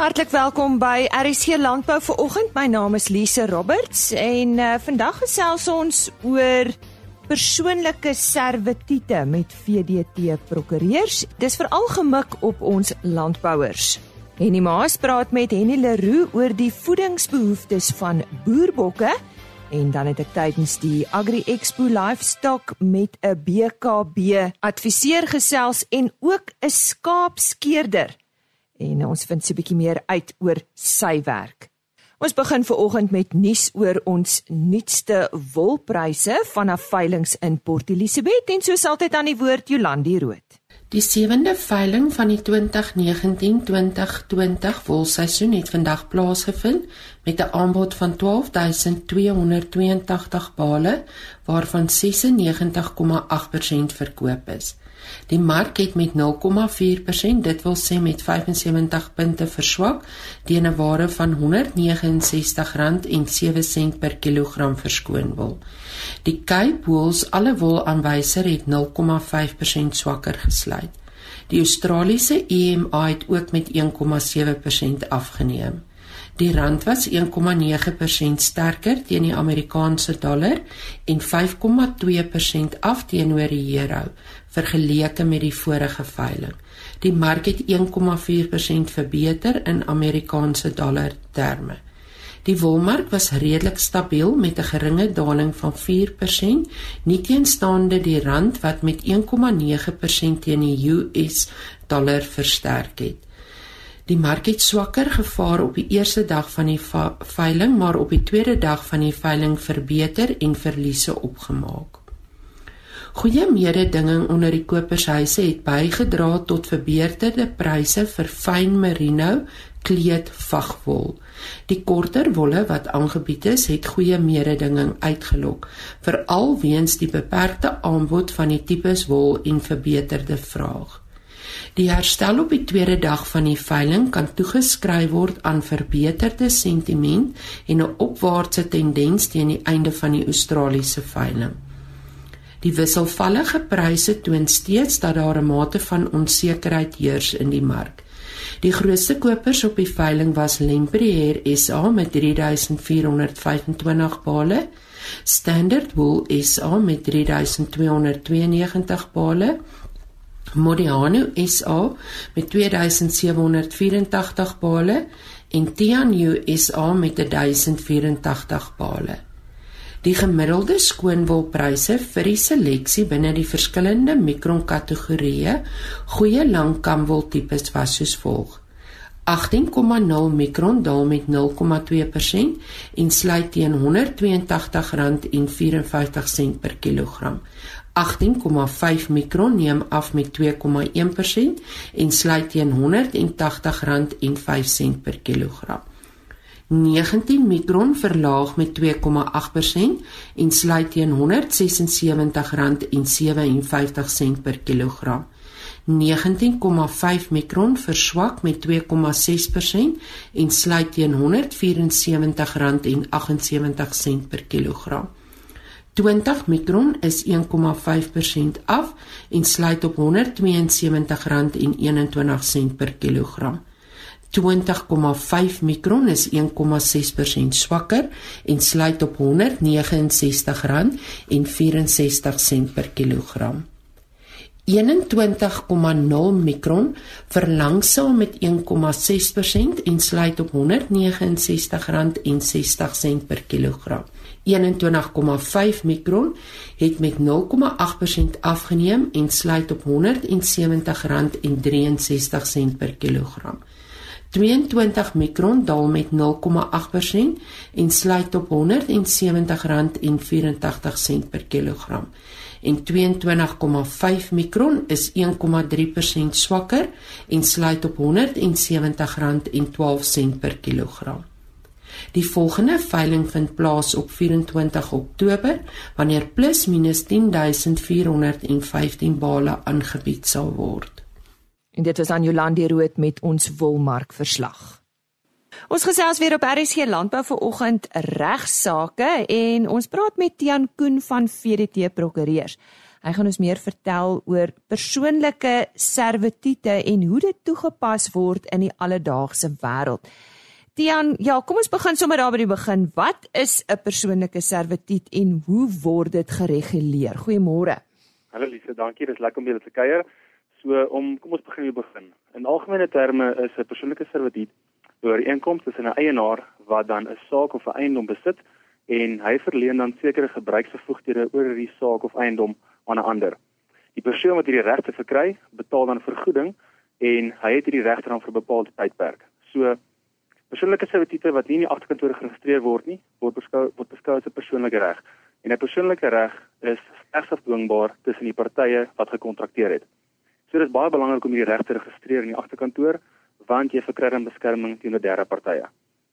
Hartlik welkom by RSC Landbou vir oggend. My naam is Lise Roberts en uh, vandag gesels ons oor persoonlike servitute met VDT prokureurs. Dis veral gemik op ons landbouers. Henny Maas praat met Henny Leroux oor die voedingsbehoeftes van boerbokke en dan het ek tydens die Agri Expo Livestock met 'n BKB adviseur gesels en ook 'n skaapskeerder en ons vind so 'n bietjie meer uit oor sy werk. Ons begin veraloggend met nuus oor ons nuutste wolpryse vanaf veilinge in Port Elizabeth en soos altyd aan die woord Jolandi Rood. Die sewende veiling van die 2019-2020 wolseisoen het vandag plaasgevind met 'n aanbod van 12282 bale waarvan 96,8% verkoop is. Die mark het met 0,4%, dit wil sê met 75 punte verswak teen 'n waarde van R169.07 per kilogram verskoon wol. Die Cape Wools alle wol aanwyser het 0,5% swakker gesluit. Die Australiese EMA het ook met 1,7% afgeneem. Die rand was 1,9% sterker teen die Amerikaanse dollar en 5,2% af teenoor die euro vergeleke met die vorige veiling. Die mark het 1,4% verbeter in Amerikaanse dollar terme. Die wolmark was redelik stabiel met 'n geringe daling van 4%, nie teenstaande die rand wat met 1,9% teen die US dollar versterk het. Die mark het swakker gevaar op die eerste dag van die veiling, maar op die tweede dag van die veiling verbeter en verliese opgemaak. Goeie mededinging onder die kopershuise het bygedra tot verbeterde pryse vir fyn merino kleed vagwol. Die korter wolle wat aangebied is, het goeie mededinging uitgelok, veral weens die beperkte aanbod van die tipes wol en verbeterde vraag. Die herstel op die tweede dag van die veiling kan toegeskryf word aan verbeterde sentiment en 'n opwaartse tendens teen die einde van die Australiese veiling. Die wisselvallige pryse toon steeds dat daar 'n mate van onsekerheid heers in die mark. Die grootste kopers op die veiling was Lempriere SA met 3425 bale, Standard Wool SA met 3292 bale, Modiano SA met 2784 bale en Tianyu SA met 1084 bale. Die gemiddelde skoonwolpryse vir die seleksie binne die verskillende mikron kategorieë goeie langkamwol tipes was soos volg: 18,0 mikron daal met 0,2% en sluit teen R182,54 per kilogram. 18,5 mikron neem af met 2,1% en sluit teen R180,05 per kilogram. 19 mikron verlaag met 2,8% en sluit teen R176,57 per kilogram. 19,5 mikron verswak met 2,6% en sluit teen R174,78 per kilogram. 20 mikron is 1,5% af en sluit op R172,21 per kilogram. 20,5 mikron is 1,6% swakker en sluit op R169,64 per kilogram. 21,0 mikron verlangsaam met 1,6% en sluit op R169,60 per kilogram. 21,5 mikron het met 0,8% afgeneem en sluit op R170,63 per kilogram. 22 mikron daal met 0,8% en sluit op R170,84 per kilogram. En 22,5 mikron is 1,3% swakker en sluit op R170,12 per kilogram. Die volgende veiling vind plaas op 24 Oktober wanneer plus minus 10415 bale aangebied sal word. En dit was aan Jolandi Rood met ons wolmark verslag. Ons gesels weer op RSC Landbou vir oggend regsaake en ons praat met Tian Koen van VDT Prokureurs. Hy gaan ons meer vertel oor persoonlike servitute en hoe dit toegepas word in die alledaagse wêreld. Tian, ja, kom ons begin sommer daar by die begin. Wat is 'n persoonlike servituut en hoe word dit gereguleer? Goeiemôre. Hallo Lise, dankie. Dit is lekker om julle te kuier. So om kom ons begin hier begin. In algemene terme is 'n persoonlike servituut 'n ooreenkoms tussen 'n eienaar wat dan 'n saak of 'n eiendom besit en hy verleen dan sekere gebruiksbevoegdhede oor hierdie saak of eiendom aan 'n ander. Die persoon wat hierdie regte verkry, betaal dan vergoeding en hy het hierdie regte dan vir 'n bepaalde tydperk. So persoonlike servitute wat nie in die agterkantoor geregistreer word nie, word beskou word beskou as 'n persoonlike reg. En 'n persoonlike reg is slegs afdwingbaar tussen die partye wat gekontrakteer het. So dit is baie belangrik om hierdie reg te registreer in die agterkantoor want jy verkry dan beskerming teen 'n derde partye.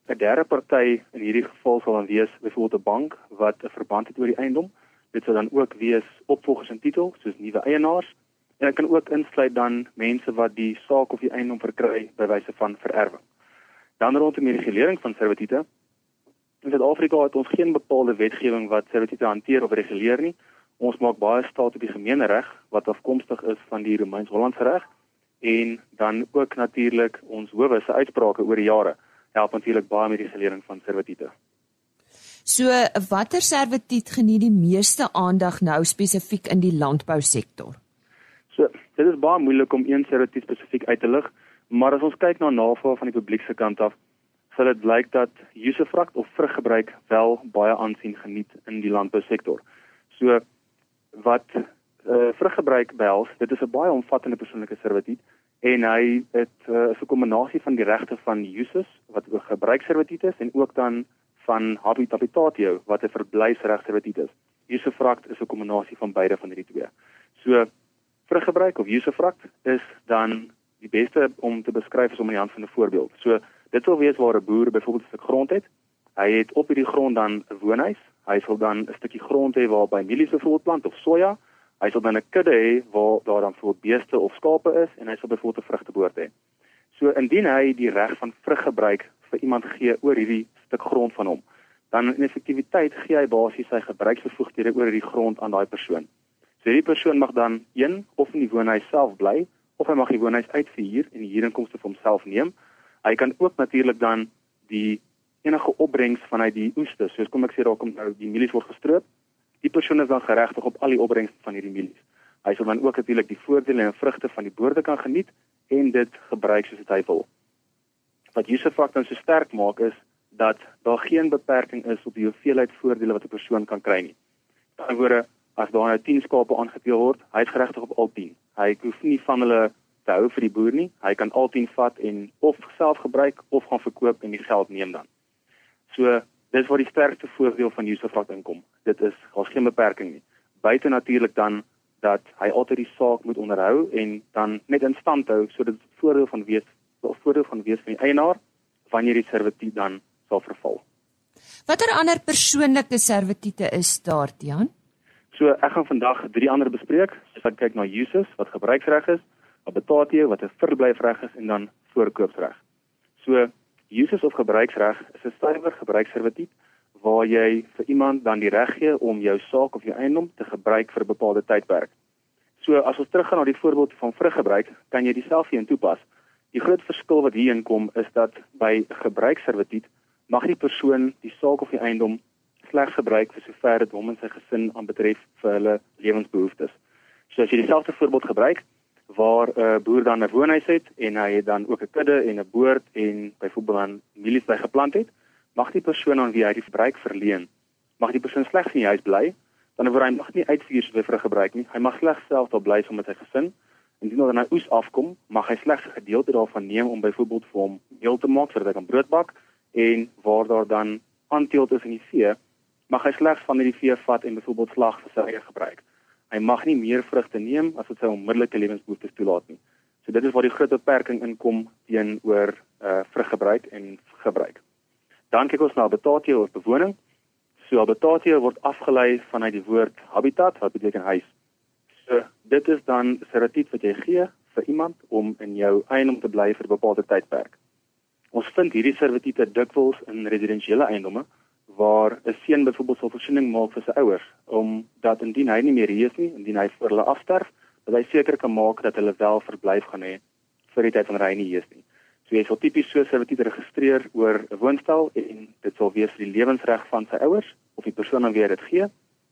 'n Derde party in hierdie geval sal dan wees byvoorbeeld 'n bank wat 'n verband het oor die eiendom. Dit sal dan ook wees opvolgers in titel soos nuwe eienaars en dit kan ook insluit dan mense wat die saak of die eiendom verkry by wyse van vererwing. Dan rondom die regulering van servitute. In Suid-Afrika het ons geen bepaalde wetgewing wat servitute hanteer of reguleer nie. Ons maak baie staat op die gemeenereg wat afkomstig is van die Romeins-Hollandse reg en dan ook natuurlik ons howe se uitsprake oor die jare help natuurlik baie met die regulering van servitute. So watter servituut geniet die meeste aandag nou spesifiek in die landbousektor? So dit is baie moeilik om een servituut spesifiek uit te lig, maar as ons kyk na navraag van die publiek se kant af, sal dit blyk dat usufruct of vruggebruik wel baie aansien geniet in die landbousektor. So wat uh, vruggebruik behels, dit is 'n baie omvattende persoonlike servituut en hy het uh, 'n kombinasie van die regte van uses wat 'n gebruiksservituut is en ook dan van habitatio wat 'n verblyfsregservituut is. Usufruct is 'n kombinasie van beide van hierdie twee. So vruggebruik of usufruct is dan die beste om te beskryf is om in die hand van 'n voorbeeld. So dit sou wees waar 'n boer byvoorbeeld 'n stuk grond het. Hy het op hierdie grond dan 'n woonhuis Hy sal dan 'n stukkie grond hê waar by mielies byvoorbeeld plant of soja. Hy sal dan 'n kudde hê waar daar dan byvoorbeeld beeste of skape is en hy sal byvoorbeeld 'n vrugteboord hê. So indien hy die reg van vruggebruik vir iemand gee oor hierdie stuk grond van hom, dan in effektiwiteit gee hy basies sy gebruiksbevoegdhede oor hierdie grond aan daai persoon. So hierdie persoon mag dan een of in die woonhuis self bly of hy mag die woonhuis uitverhuur en die huurinkomste vir homself neem. Hy kan ook natuurlik dan die enige opbrengs vanuit die oeste. So kom ek sê daar kom nou die mielies word gestroop. Die persoon is dan geregtig op al die opbrengs van hierdie mielies. Hy sal dan ook natuurlik die voordele en vrugte van die boorde kan geniet en dit gebruik soos hy wil. Wat Josefak dan so sterk maak is dat daar geen beperking is op die hoeveelheid voordele wat 'n persoon kan kry nie. In ander woorde, as daar nou 10 skape aangeteel word, hy is geregtig op al 10. Hy hoef nie van hulle te hou vir die boer nie. Hy kan al 10 vat en of self gebruik of gaan verkoop en die geld neem dan. So dis waar die sterkste voordeel van Usafat inkom. Dit is daar's geen beperking nie. Buite natuurlik dan dat hy altyd die saak moet onderhou en dan net in stand hou sodat dit voordeel van wees of voordeel van wees van die eienaar wanneer die servituut dan sal verval. Watter ander persoonlike servitute is daar, Jan? So ek gaan vandag drie ander bespreek. Ons gaan kyk na uses wat gebruiksreg is, habitatio wat 'n verblyfreg is en dan voorkoopsreg. So Uses of gebruiksreg is 'n suiwer gebruiksservituut waar jy vir iemand dan die reg gee om jou saak of jou eiendom te gebruik vir 'n bepaalde tydperk. So as ons teruggaan na die voorbeeld van vruggebruik, kan jy dieselfde een toepas. Die groot verskil wat hier inkom is dat by gebruiksservituut mag die persoon die saak of die eiendom slegs gebruik vir sover dit hom en sy gesin aanbetref vir hulle lewensbehoeftes. So as jy dieselfde voorbeeld gebruik, waar 'n uh, boer dan 'n woonhuis het en hy het dan ook 'n kudde en 'n boord en byvoorbeeld dan mielies by geplant het, mag die persoon aan wie hy die verbruik verleen, mag die persoon slegs in die huis bly, dan word hy mag nie uitvier vir vir gebruik nie. Hy mag slegs self daar bly saam met sy gesin. Indien daar 'n oes afkom, mag hy slegs 'n gedeelte daarvan neem om byvoorbeeld vir hom meel te maak sodat hy kan brood bak en waar daar dan aanteelt is in die vee, mag hy slegs van hierdie vee vat en byvoorbeeld slag vir sy eie gebruik hy mag nie meer vrugte neem as wat sy onmiddellike lewensbehoeftes toelaat nie. So dit is waar die groot beperking inkom teenoor uh vruggebruik en gebruik. Dan kyk ons na habitatio of bewoning. So habitatio word afgelei vanuit die woord habitat wat beteken huis. So dit is dan servituut wat jy gee vir iemand om in jou eiendom te bly vir 'n bepaalde tydperk. Ons vind hierdie servitute dikwels in residensiële eiendomme waar 'n seun byvoorbeeld sal voorsiening maak vir sy ouers om dat indien hy nie meer hier is nie, indien hy vir hulle afsterf, dat hy seker kan maak dat hulle wel verblyf gaan hê vir die tyd wanneer hy nie hier is nie. So jy sal tipies so servitut registreer oor 'n woonstel en dit sal wees vir die lewensreg van sy ouers of die persoon aan wie hy dit gee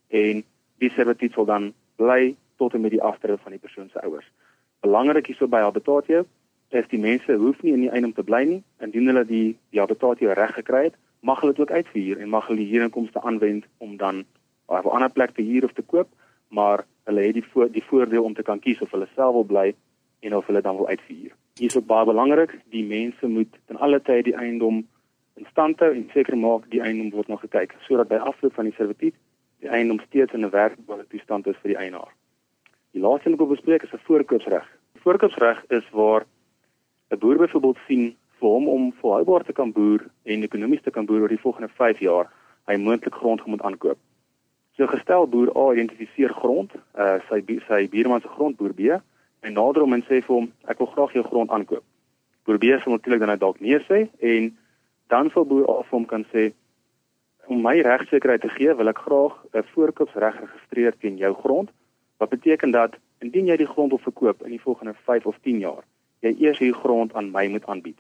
en die servitut sal dan bly tot en met die afsterwe van die persoon se ouers. Belangrik hierso by habitatio is die mense hoef nie in die eiendom te bly nie indien hulle die die habitatio reg gekry het mag hulle dit ook uitverhuur en mag hulle die huurinkomste aanwend om dan op 'n ander plek te huur of te koop, maar hulle het die voor, die voordeel om te kan kies of hulle self wil bly en of hulle dan wil uitverhuur. Hier is ook baie belangrik, die mense moet ten alle tye die eiendom in stand hou en seker maak die eiendom word nog gekyk sodat by afloop van die servitut die eiendom steeds in 'n werkbare toestand is vir die eienaar. Die laaste ding wat ek bespreek is 'n voorkoopsreg. Voorkoopsreg is waar 'n boer byvoorbeeld sien vir hom om volhoubaar te kan boer en ekonomies te kan boer oor die volgende 5 jaar, hy moontlik grond moet aankoop. So gestel boer A identifiseer grond, uh sy sy buurman se grond boer B en nader hom en sê vir hom ek wil graag jou grond aankoop. Boer B sal natuurlik dan nou dalk nee sê en dan sal boer A vir hom kan sê om my regsekerheid te gee, wil ek graag 'n voorkoopsreg registreer teen jou grond. Wat beteken dat indien jy die grond wil verkoop in die volgende 5 of 10 jaar, jy eers hierdie grond aan my moet aanbied.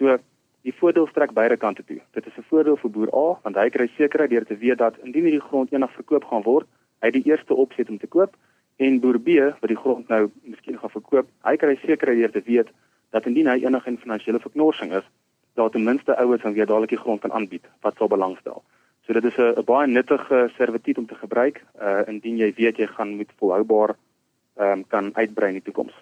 So die voordeel strek beide kante toe. Dit is 'n voordeel vir boer A want hy kry sekerheid deur te weet dat indien hierdie grond eendag verkoop gaan word, hy die eerste opsie het om te koop en boer B wat die grond nou miskien gaan verkoop, hy kry sekerheid deur te weet dat indien hy enige in finansiële verknorsing is, daar ten minste ouers van wie dadelik die grond kan aanbied wat sal belangstel. So dit is 'n baie nuttige servitut om te gebruik uh indien jy weet jy gaan moet volhoubaar ehm um, kan uitbrei in die toekoms.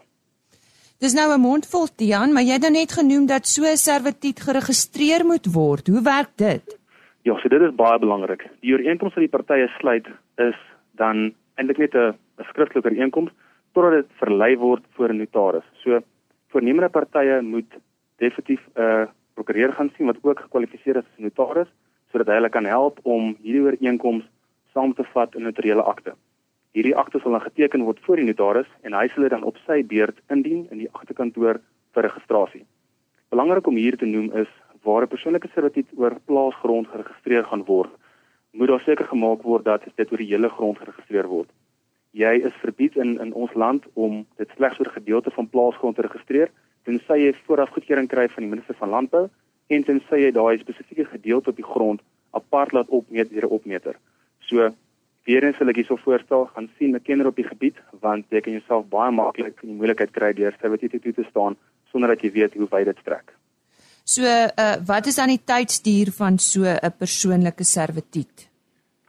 Dis nou 'n mondvol Tian, maar jy het nou net genoem dat so 'n servitut geregistreer moet word. Hoe werk dit? Ja, so dit is baie belangrik. Die ooreenkoms wat die partye sluit is dan eintlik net 'n skriftelike ooreenkoms totdat dit verlei word voor 'n notaris. So voornemende partye moet definitief 'n uh, prokureur gaan sien wat ook gekwalifiseer is as notaris sodat hy hulle kan help om hierdie ooreenkoms saam te vat in 'n notariële akte. Hierdie akte sal dan geteken word voor die notaris en hy sal dit dan op sy beurt indien in die aktekantoor vir registrasie. Belangrik om hier te noem is waar 'n persoonlike servitut oor plaasgrond geregistreer gaan word, moet daar seker gemaak word dat dit oor die hele grond geregistreer word. Jy is verbied in in ons land om dit slegs oor 'n gedeelte van plaasgrond te registreer tensy jy vooraf goedkeuring kry van die minister van landbou en tensy jy daai spesifieke gedeelte op die grond apart laat opmeet deur 'n opmeter. So Weerens sal ek hierso voorstel gaan sien 'n kenner op die gebied want jy kan jouself baie maklik in die moeilikheid kry deur servitute toe te staan sonder dat jy weet hoe wyd dit strek. So, uh wat is dan die tydsduur van so 'n persoonlike servitut?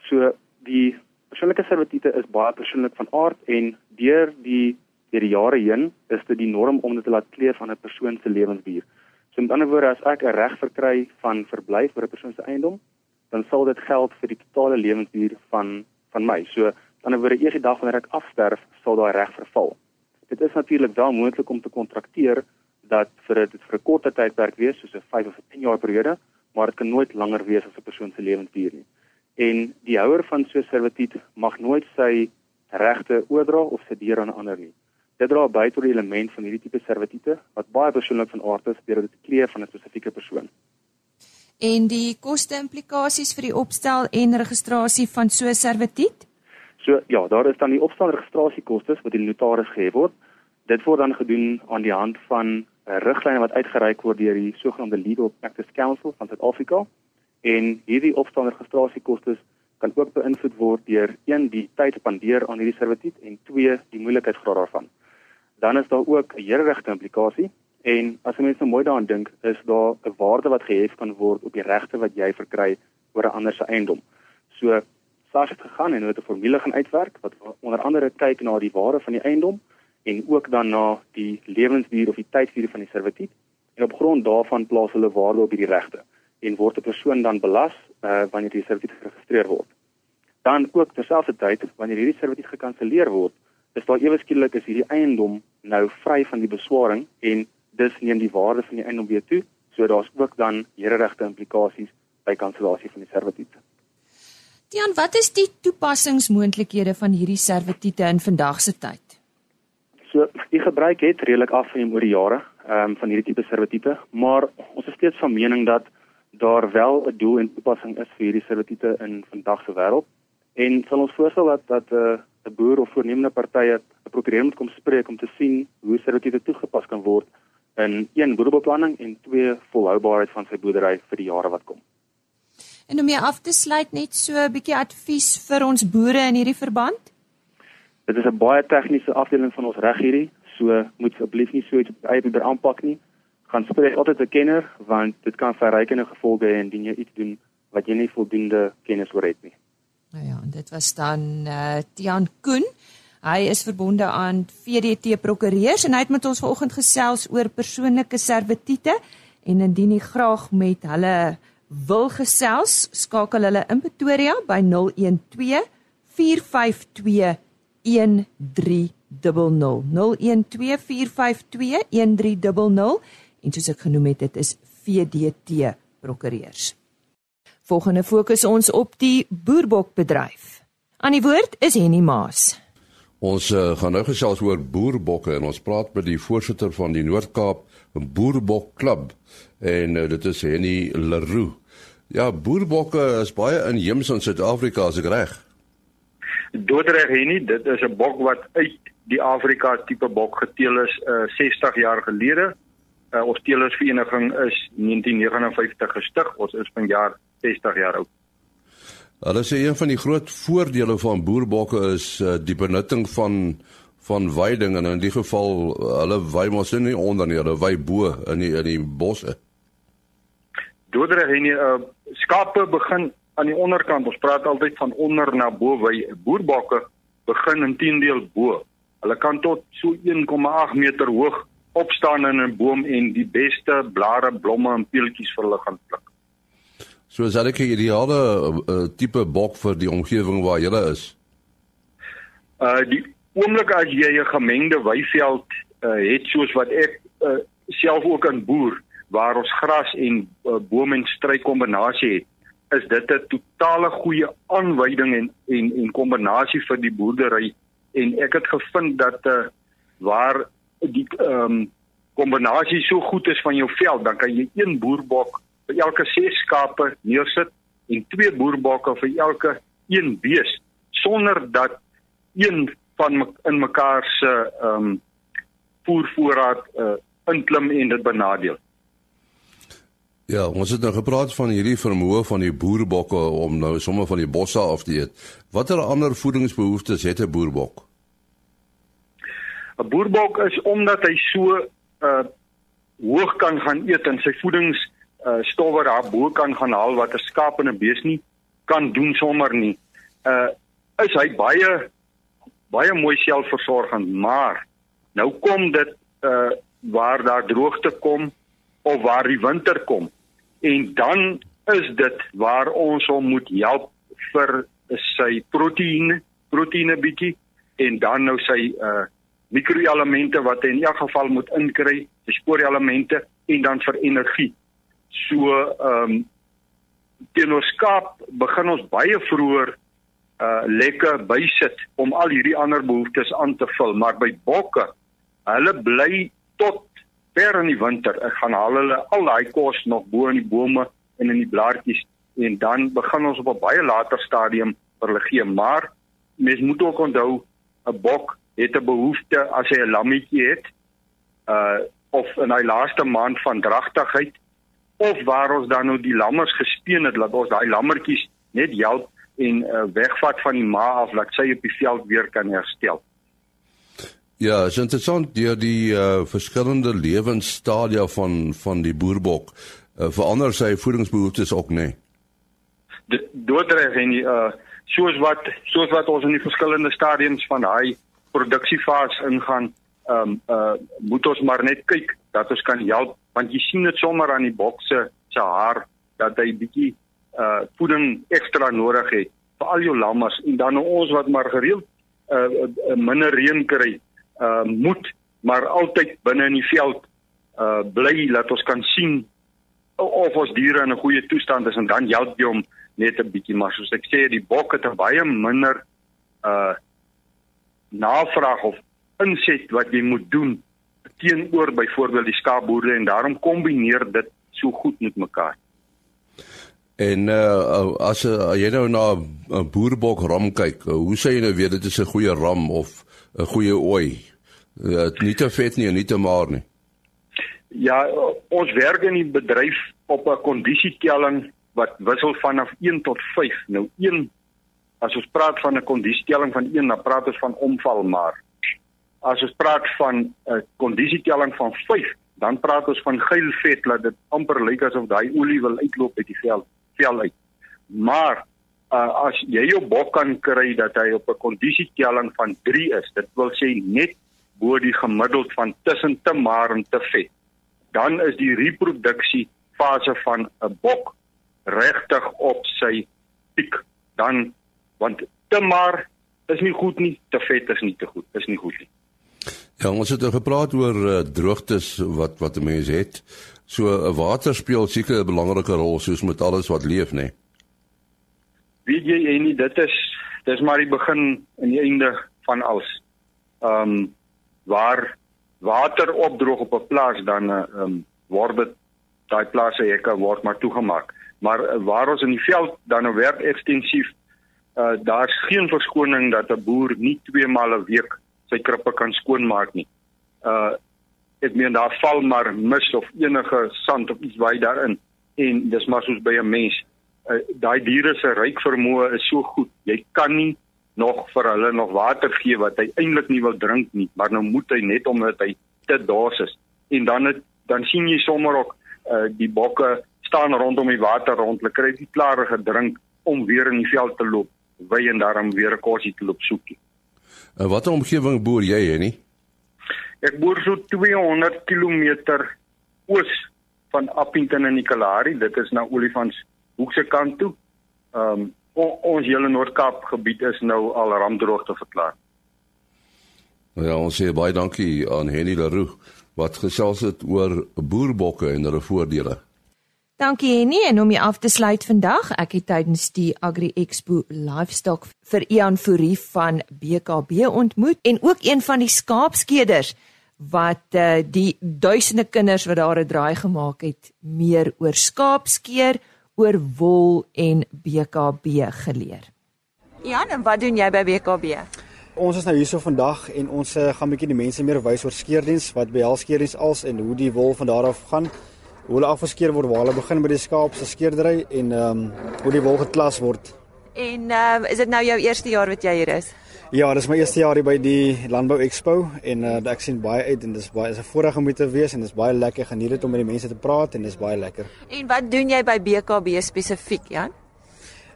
So, die persoonlike servitute is baie persoonlik van aard en deur die deur die jare heen is dit die norm om dit te laat kleef aan 'n persoon se lewensduur. So met ander woorde, as ek 'n reg verkry van verblyf vir 'n persoon se eiendom, dan sal dit geld vir die totale lewensduur van van my. So dan word eers die dag wanneer ek afsterf, sal daai reg verval. Dit is natuurlik wel moontlik om te kontrakteer dat vir dit vir 'n korter tydperk wees, soos 'n 5 of 10 jaar periode, maar dit kan nooit langer wees as 'n persoon se lewensduur nie. En die houer van so 'n servitut mag nooit sy regte oordra of se deur aan ander nie. Dit dra by tot die element van hierdie tipe servitute wat baie persoonlik van aard is deur dit kleef van 'n spesifieke persoon en die koste implikasies vir die opstel en registrasie van so 'n servitut? So ja, daar is dan die opstel en registrasiekoste wat die notaris gehef word. Dit word dan gedoen aan die hand van uh, riglyne wat uitgereik word deur die sogenaamde Legal Practice Council van Suid-Afrika. En hierdie opstel en registrasiekoste kan ook beïnvloed word deur een die tyd spandeer aan hierdie servitut en twee die moeilikheidsgraad daarvan. Dan is daar ook 'n hereregte implikasie En as jy mens nou mooi daaraan dink, is daar 'n waarde wat gehef kan word op die regte wat jy verkry oor 'n ander se eiendom. So SARS het gegaan en hulle het 'n formule gaan uitwerk wat onder andere kyk na die waarde van die eiendom en ook dan na die lewensduur of die tydduur van die servitut en op grond daarvan plaas hulle waarde op hierdie regte en word 'n persoon dan belas uh, wanneer die servitut geregistreer word. Dan ook terselfdertyd wanneer hierdie servitut gekanselleer word, is daar ewe skielik is hierdie eiendom nou vry van die beswaring en dis neem die waarde van die eiendom weer toe, so daar's ook dan hereregte implikasies by kansellasie van die servitute. Dian, wat is die toepassingsmoontlikhede van hierdie servitute in vandag se tyd? So, die gebruik het redelik afgeneem oor die jare, ehm um, van hierdie tipe servitute, maar ons is steeds van mening dat daar wel 'n doel en toepassing is vir hierdie servitute in vandag se wêreld en sal ons voorstel dat dat 'n uh, 'n boer of voornemende partye 'n prokureur moet kom spreek om te sien hoe servitute toegepas kan word in een boerebeplanning en twee volhoubaarheid van sy boerdery vir die jare wat kom. En om mee af te sluit net so 'n bietjie advies vir ons boere in hierdie verband? Dit is 'n baie tegniese afdeling van ons reg hierdie, so moet asseblief nie so iets eie probeer aanpak nie gaan spreek altyd 'n kenner want dit kan verrykende gevolge hê indien jy iets doen wat jy nie voldoende kennis oor het nie. Nou ja, en dit was dan eh uh, Tian Koen. Hy is verbonde aan VDT Prokureurs en hy het met ons vanoggend gesels oor persoonlike servitute en indien jy graag met hulle wil gesels, skakel hulle in Pretoria by 012 452 1300 012 452 1300 en soos ek genoem het, dit is VDT prokureurs. Volgende fokus ons op die boerbokbedryf. Aan die woord is Henny Maas. Ons uh, gaan nou gesels oor boerbokke en ons praat met die voorsitter van die Noord-Kaap Boerbok Klub en uh, dit is Henny Leroux. Ja, boerbokke is baie inheems in Suid-Afrika as ek reg. Doodreg Henny, dit is 'n bok wat uit die Afrika tipe bok geteel is uh, 60 jaar gelede uh, ons teelersvereniging is 1959 gestig. Ons is vanjaar 60 jaar oud. Hulle sê een van die groot voordele van boerbokke is uh, die benutting van van weiding en in die geval hulle wei mos nie onder nie, hulle wei bo in die in die bosse. Doodreg en die uh, skape begin aan die onderkant. Ons praat altyd van onder na bo wei. Boerbokke begin intedeel bo. Hulle kan tot so 1,8 meter hoog opstaan in 'n boom en die beste blare, blomme en peeltjies vir hulle gaan pluk. So is dit 'n ideale uh, tipe bok vir die omgewing waar jy is. Uh die oomblik as jy 'n gemengde weiveld uh, het soos wat ek uh, self ook in boer waar ons gras en uh, boom en struik kombinasie het, is dit 'n totale goeie aanwyding en en en kombinasie vir die boerdery en ek het gevind dat uh, waar die ehm um, kombinasie so goed is van jou veld, dan kan jy een boerbok vir elke 6 skape neersit en twee boerbokke vir elke een bees sonder dat een van in mekaar se ehm um, voervoorraad uh, inklim en dit benadeel. Ja, ons het nou gepraat van hierdie vermoë van die boerbokke om nou sommer van die bosse af te eet. Watter ander voedingsbehoeftes het 'n boerbok? 'n Boerbok is omdat hy so uh hoog kan gaan eet en sy voedings uh stowwe daar bo kan gaan haal wat 'n skaap en 'n bees nie kan doen sommer nie. Uh is hy baie baie mooi selfversorgend, maar nou kom dit uh waar daar droogte kom of waar die winter kom en dan is dit waar ons hom moet help vir sy proteïene, proteïene bietjie en dan nou sy uh mikroelemente wat hy in elk geval moet inkry, die spoorelemente en dan vir energie. So ehm um, teenoor skaap begin ons baie vroeër uh lekker bysit om al hierdie ander behoeftes aan te vul, maar by bokke, hulle bly tot ver in die winter. Ek gaan haal hulle al daai kos nog bo in die bome en in die blaartjies en dan begin ons op 'n baie later stadium vir hulle gee, maar mens moet ook onthou 'n bok het 'n behoefte as hy 'n lammetjie het uh of in hy laaste maand van dragtigheid of waar ons dan nou die lammers gespeen het dat ons daai lammertjies net help en uh, wegvat van die ma af dat sy op die veld weer kan herstel. Ja, is interessant deur die uh verskillende lewensstadia van van die boerbok uh, verander sy voedingsbehoeftes ook nê. Nee. Doodreg en uh soos wat soos wat ons in die verskillende stadiums van daai produksiefase ingaan, ehm um, uh moet ons maar net kyk dat ons kan help want jy sien dit sommer aan die bokse se haar dat hy bietjie uh voeding ekstra nodig het vir al jou lammers en dan ons wat maar gereeld uh, uh minder reën kry, uh moet maar altyd binne in die veld uh bly laat ons kan sien of ons diere in 'n goeie toestand is en dan help jy hom net 'n bietjie. Maar soos ek sê die bok het 'n baie minder uh navraag of inset wat jy moet doen teenoor byvoorbeeld die skaapboere en daarom kombineer dit so goed met mekaar. En uh as uh, jy nou na 'n boerbok ram kyk, uh, hoe sê jy nou weet dit is 'n goeie ram of 'n goeie ooi? Uh, nie te vet nie nie te maar nie. Ja, ons werk in die bedryf op 'n kondisietelling wat wissel vanaf 1 tot 5. Nou 1 as ons praat van 'n kondisietelling van 1, dan praat ons van omval maar. As ons praat van 'n kondisietelling van 5, dan praat ons van geil vet dat dit amper lyk asof daai olie wil uitloop uit die vel vel uit. Maar uh, as jy jou bok kan kry dat hy op 'n kondisietelling van 3 is, dit wil sê net bo die gemiddeld van tussen te maar en te vet dan is die reproduksie fase van 'n bok regtig op sy piek. Dan want te maar is nie goed nie, te vet is nie te goed, is nie goed nie. Ja, ons het gepraat oor uh, droogtes wat wat 'n mens het. So uh, water speel seker 'n belangrike rol soos met alles wat leef, nê. Weet jy en nie dit is dis maar die begin en die einde van alles. Ehm um, waar water opdroog op 'n plaas dan ehm um, word dit daai plase hekke word maar toegemaak. Maar uh, waar ons in die veld dan nou werk ekstensief, uh daar's geen verskoning dat 'n boer nie twee maal 'n week sy krippe kan skoonmaak nie. Uh ek meen daar val maar mis of enige sand of iets baie daarin en dis maar soos by 'n mens. Uh, daai diere se ryk vermoë is so goed. Jy kan nie nog vir hulle nog water gee wat hy eintlik nie wil drink nie, maar nou moet hy net omdat hy te dors is. En dan het, dan sien jy sommer ook uh, die bokke staan rondom die water rond, hulle kry die klare gedrink om weer in die veld te loop, wy en daarom weer 'n kosie te loop soek. En uh, watter omgewing boer jy hè nie? Ek boer so 200 km oos van Appington in die Kalahari, dit is na Olifants hoekse kant toe. Ehm um, ons hele Noord-Kaap gebied is nou al rampdroogte verklaar. Ja, ons sê baie dankie aan Henny Leroux wat gesels het oor boerbokke en hulle voordele. Dankie Henny en om jy af te sluit vandag, ek het tydens die Agri Expo Livestock vir Ian Fourie van BKB ontmoet en ook een van die skaapskeders wat uh, die duisende kinders wat daar 'n draai gemaak het meer oor skaapskeer oor wol en BKB geleer. Ja, en wat doen jy by BKB? Ons is nou hierso vandag en ons uh, gaan 'n bietjie die mense meer wys oor skeerdiens, wat behels skeerdiens als en hoe die wol van daar af gaan. Hoe hulle afgeskeer word waar hulle begin by die skaap se skeerdery en ehm um, hoe die wol geklas word. En ehm uh, is dit nou jou eerste jaar wat jy hier is? Ja, dis my eerste jaar hier by die Landbou Expo en uh, ek sien baie uit en dis baie is 'n voorreg om hier te wees en dis baie lekker geniet dit om met die mense te praat en dis baie lekker. En wat doen jy by BKB spesifiek, Jan?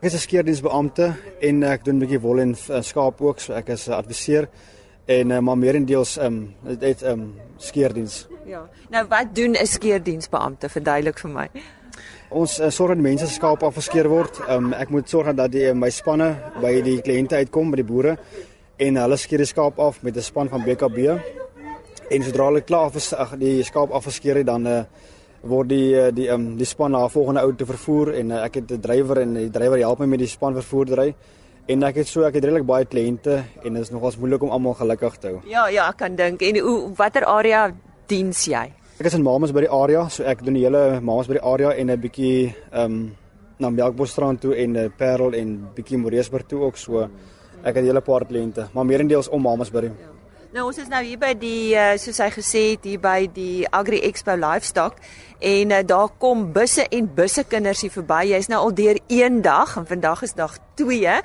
Ek is 'n skeerdiensbeampte en ek doen 'n bietjie wol en uh, skaap ook, so ek is 'n adviseur en uh, maar meerendeels ehm um, dit ehm um, skeerdiens. Ja. Nou wat doen 'n skeerdiensbeampte? Verduidelik vir my. Ons uh, sorg dat mense skaap afgeskeer word. Um, ek moet sorg dat die my spanne by die kliënte uitkom by die boere en hulle skeer die skaap af met 'n span van BKB. En sodra hulle klaar is die skaap afgeskeer het dan uh, word die die um, die span na volgende ou te vervoer en uh, ek het 'n drywer en die drywer help my met die span vervoerdery. En ek het so ek het redelik baie kliënte en dit is nogals moeilik om almal gelukkig te hou. Ja, ja, ek kan dink. En hoe watter area diens jy? Ek is in Mamas by die area, so ek doen die hele Mamas by die area en 'n bietjie ehm um, na Melkbosstrand toe en uh, Parel en bietjie Moreesburg toe ook so. Ek het 'n hele paar kliënte, maar meerendeels om Mamas by. Ja. Nou ons is nou hier by die uh, soos hy gesê het hier by die Agri Expo Livestock en uh, daar kom busse en busse kinders hier verby. Jy's nou al deur een dag en vandag is dag 2.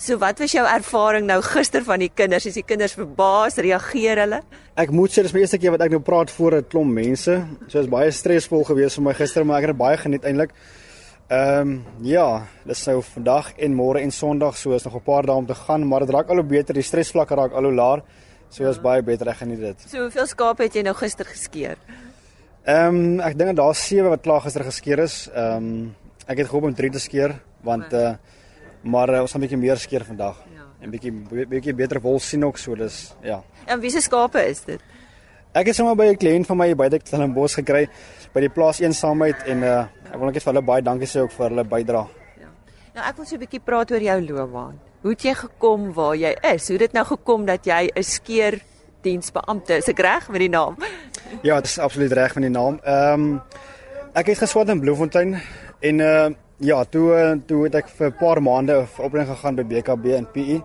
So wat was jou ervaring nou gister van die kinders? Is die kinders verbaas? Reageer hulle? Ek moet sê dis my eerste keer wat ek nou praat voor 'n klomp mense. So is baie stresvol geweest vir my gister, maar ek het baie geniet eintlik. Ehm um, ja, dis nou vandag en môre en Sondag, so is nog 'n paar dae om te gaan, maar dit raak al hoe beter, die stresvlakke raak al hoe laer. So is baie beter ek geniet dit. So hoeveel skape het jy nou gister geskeer? Ehm um, ek dink daar's 7 wat klaar gister geskeer is. Ehm um, ek het gehoop om 3 te skeer want eh uh, maar uh, ons gaan 'n bietjie meer skeer vandag. Ja. En bietjie bietjie beter wol sien ook so dis ja. En wie se skape is dit? Ek het sommer by 'n kliënt van my by dit in 'n bos gekry by die plaas eensaamheid en uh, ek wil net vir hulle baie dankie sê ook vir hulle bydrae. Ja. Nou ek wil so 'n bietjie praat oor jou loopbaan. Hoe het jy gekom waar jy is? Hoe het dit nou gekom dat jy 'n skeerdiensbeampte is? Ek reg met die naam? Ja, dit is absoluut reg met die naam. Ehm um, ek het geswat in Bloemfontein en uh Ja, toe eh, toe het ek vir 'n paar maande op opleiding gegaan by BKB in PE.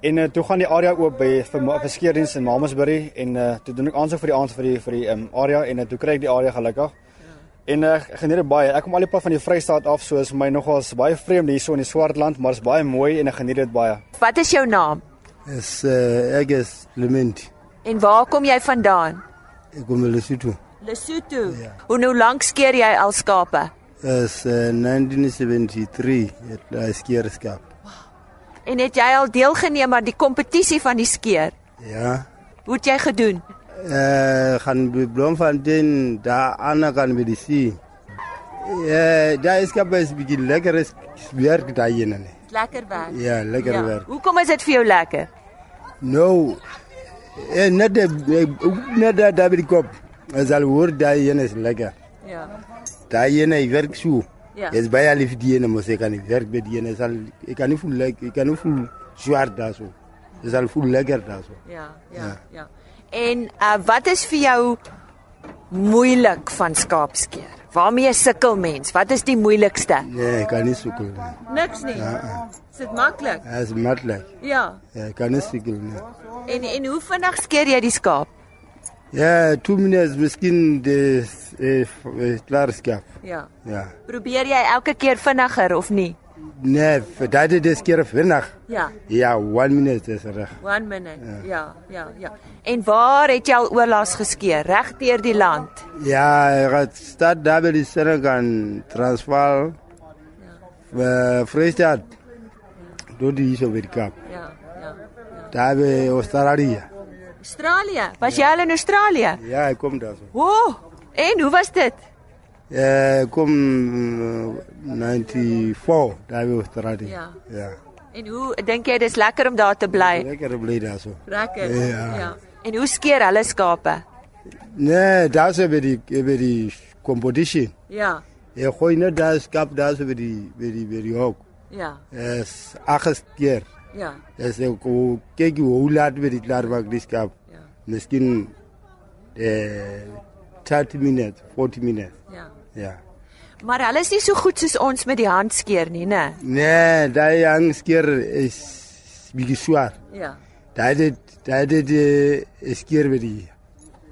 En uh, toe gaan die area oop by vir, vir skeerdiens in Mamasbury en uh, toe doen ek aansoek vir die aand vir die vir die um, area en uh, toe kry ek die area gelukkig. En uh, ek geniet dit baie. Ek kom al die pad van die Vrystaat af, so is my nogals baie vreemd hierso in die Swartland, maar dit is baie mooi en ek geniet dit baie. Wat is jou naam? Is uh, ek is Clement. En waar kom jy vandaan? Ek kom van Lesotho. Lesotho. Ja. Hoe nou lank skeer jy al skape? Is uh, 1973 het hy skeerskap. En het jy al deelgeneem aan die kompetisie van die skeer? Ja. Hoe het jy gedoen? Eh gaan by Bloemfontein daar aan kan by die see. Ja, daar is skap is bietjie lekker is werk daai ene. Lekker werk. Ja, lekker ja. werk. Hoekom is dit vir jou lekker? Nou eh net de net daar daar by die kop. As al hoor daai ene is lekker. Ja. Daai ene hy werk so. Ja. Is baie lief die ene mos ek kan nie werk by die ene sal ek kan nie voel lekker, ek kan nie voel swaar daar so. Dis al voel lekker daar so. Ja, ja, ja. En uh, wat is vir jou moeilik van skaapskeer? Waarmee sukkel mens? Wat is die moeilikste? Nee, ek kan nie sukkel nie. Niks nie. Ja, Is dit maklik? dit is maklik. Ja. Ja, ek kan nie sukkel nie. En en hoe vinnig skeer jy die skaap? Ja, 2 minute miskien de eh, klaar skap. Ja. Ja. Probeer jy elke keer vinniger of nie? Nee, vir daai dis keer vinnig. Ja. Ja, 1 minute is reg. 1 minute. Ja, ja, ja. En waar het jy al oorlaas geskeer? Reg deur die land. Ja, het stad daar by die Senegal Transvaal. Ja. Vrystaat. Door die so weer kap. Ja, ja. Daar by Australië. Australië. Was jy al in Australië? Ja, ek kom daar so. Oh, en hoe was dit? Ja, ek kom uh, 94 daar by Australië. Ja. Ja. En hoe dink jy dis lekker om daar te bly? Lekker bly daar so. Lekker. Ja. ja. En hoe skeer hulle skape? Nee, daar so by die by die competition. Ja. Ek gooi net daar skap daar so by die by die by die hok. Ja. Es agt keer. Ja. Es ek kyk hoe laat by die klaar maak die skap. Ja. Miskien eh 30 minutes, 40 minutes. Ja. Ja. Maar hulle is nie so goed soos ons met die hand skeer nie, né? Nee, daai hangskeer is bietjie swaar. Ja. Daai dit daai dit eh, skeer by die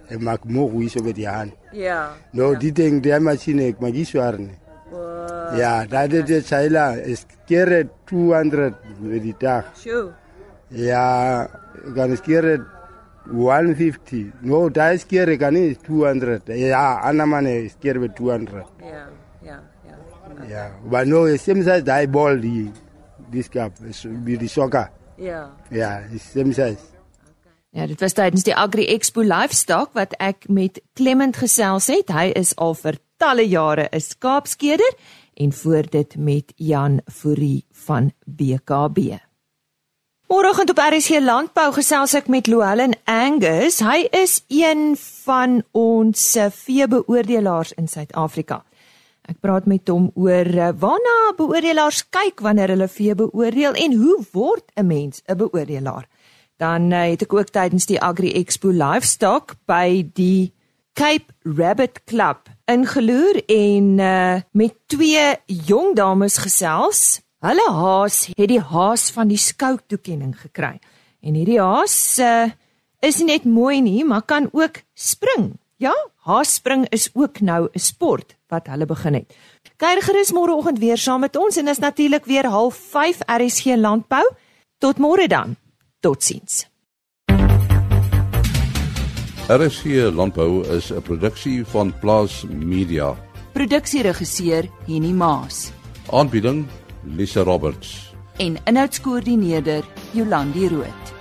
ek maak moeg hoe so by die hand. Ja. No, die ding die masjien ek maak nie swaar nie. Wow. Ja, daai dit China is skeer 200 by die dag. Sjoe. Ja, kan skeer 150. No, daai skeer kan nie 200. Ja, ander man skeer by 200. Ja. Ja, maar no, same size daai ball die die skap is by die sokker. Ja. Ja, is same size. Ja, dit was tydens die Agri Expo Livestock wat ek met Clement gesels het. Hy is al vir talle jare 'n skaapskeder en voor dit met Jan Fourie van BKB. Môreoggend op RSC Landbou gesels ek met Louwelen Angus. Hy is een van ons veebeoordelaars in Suid-Afrika. Ek praat met hom oor eh, waarna beoordelaars kyk wanneer hulle vee beoordeel en hoe word 'n mens 'n beoordelaar? Dan uh, het ek ook tydens die Agri Expo Livestock by die Cape Rabbit Club ingeloer en uh, met twee jong dames gesels. Hulle haas het die haas van die skou toekenning gekry. En hierdie haas uh, is nie net mooi nie, maar kan ook spring. Ja, haasspring is ook nou 'n sport wat hulle begin het. Kuier gerus môreoggend weer saam met ons en is natuurlik weer 05:30 RSG Landbou. Tot môre dan. Totsiens. RSC Landbou is 'n produksie van Plaas Media. Produksieregisseur Henny Maas Aanbieding Lisa Roberts. en inhoudskoördineerder Jolandi Root.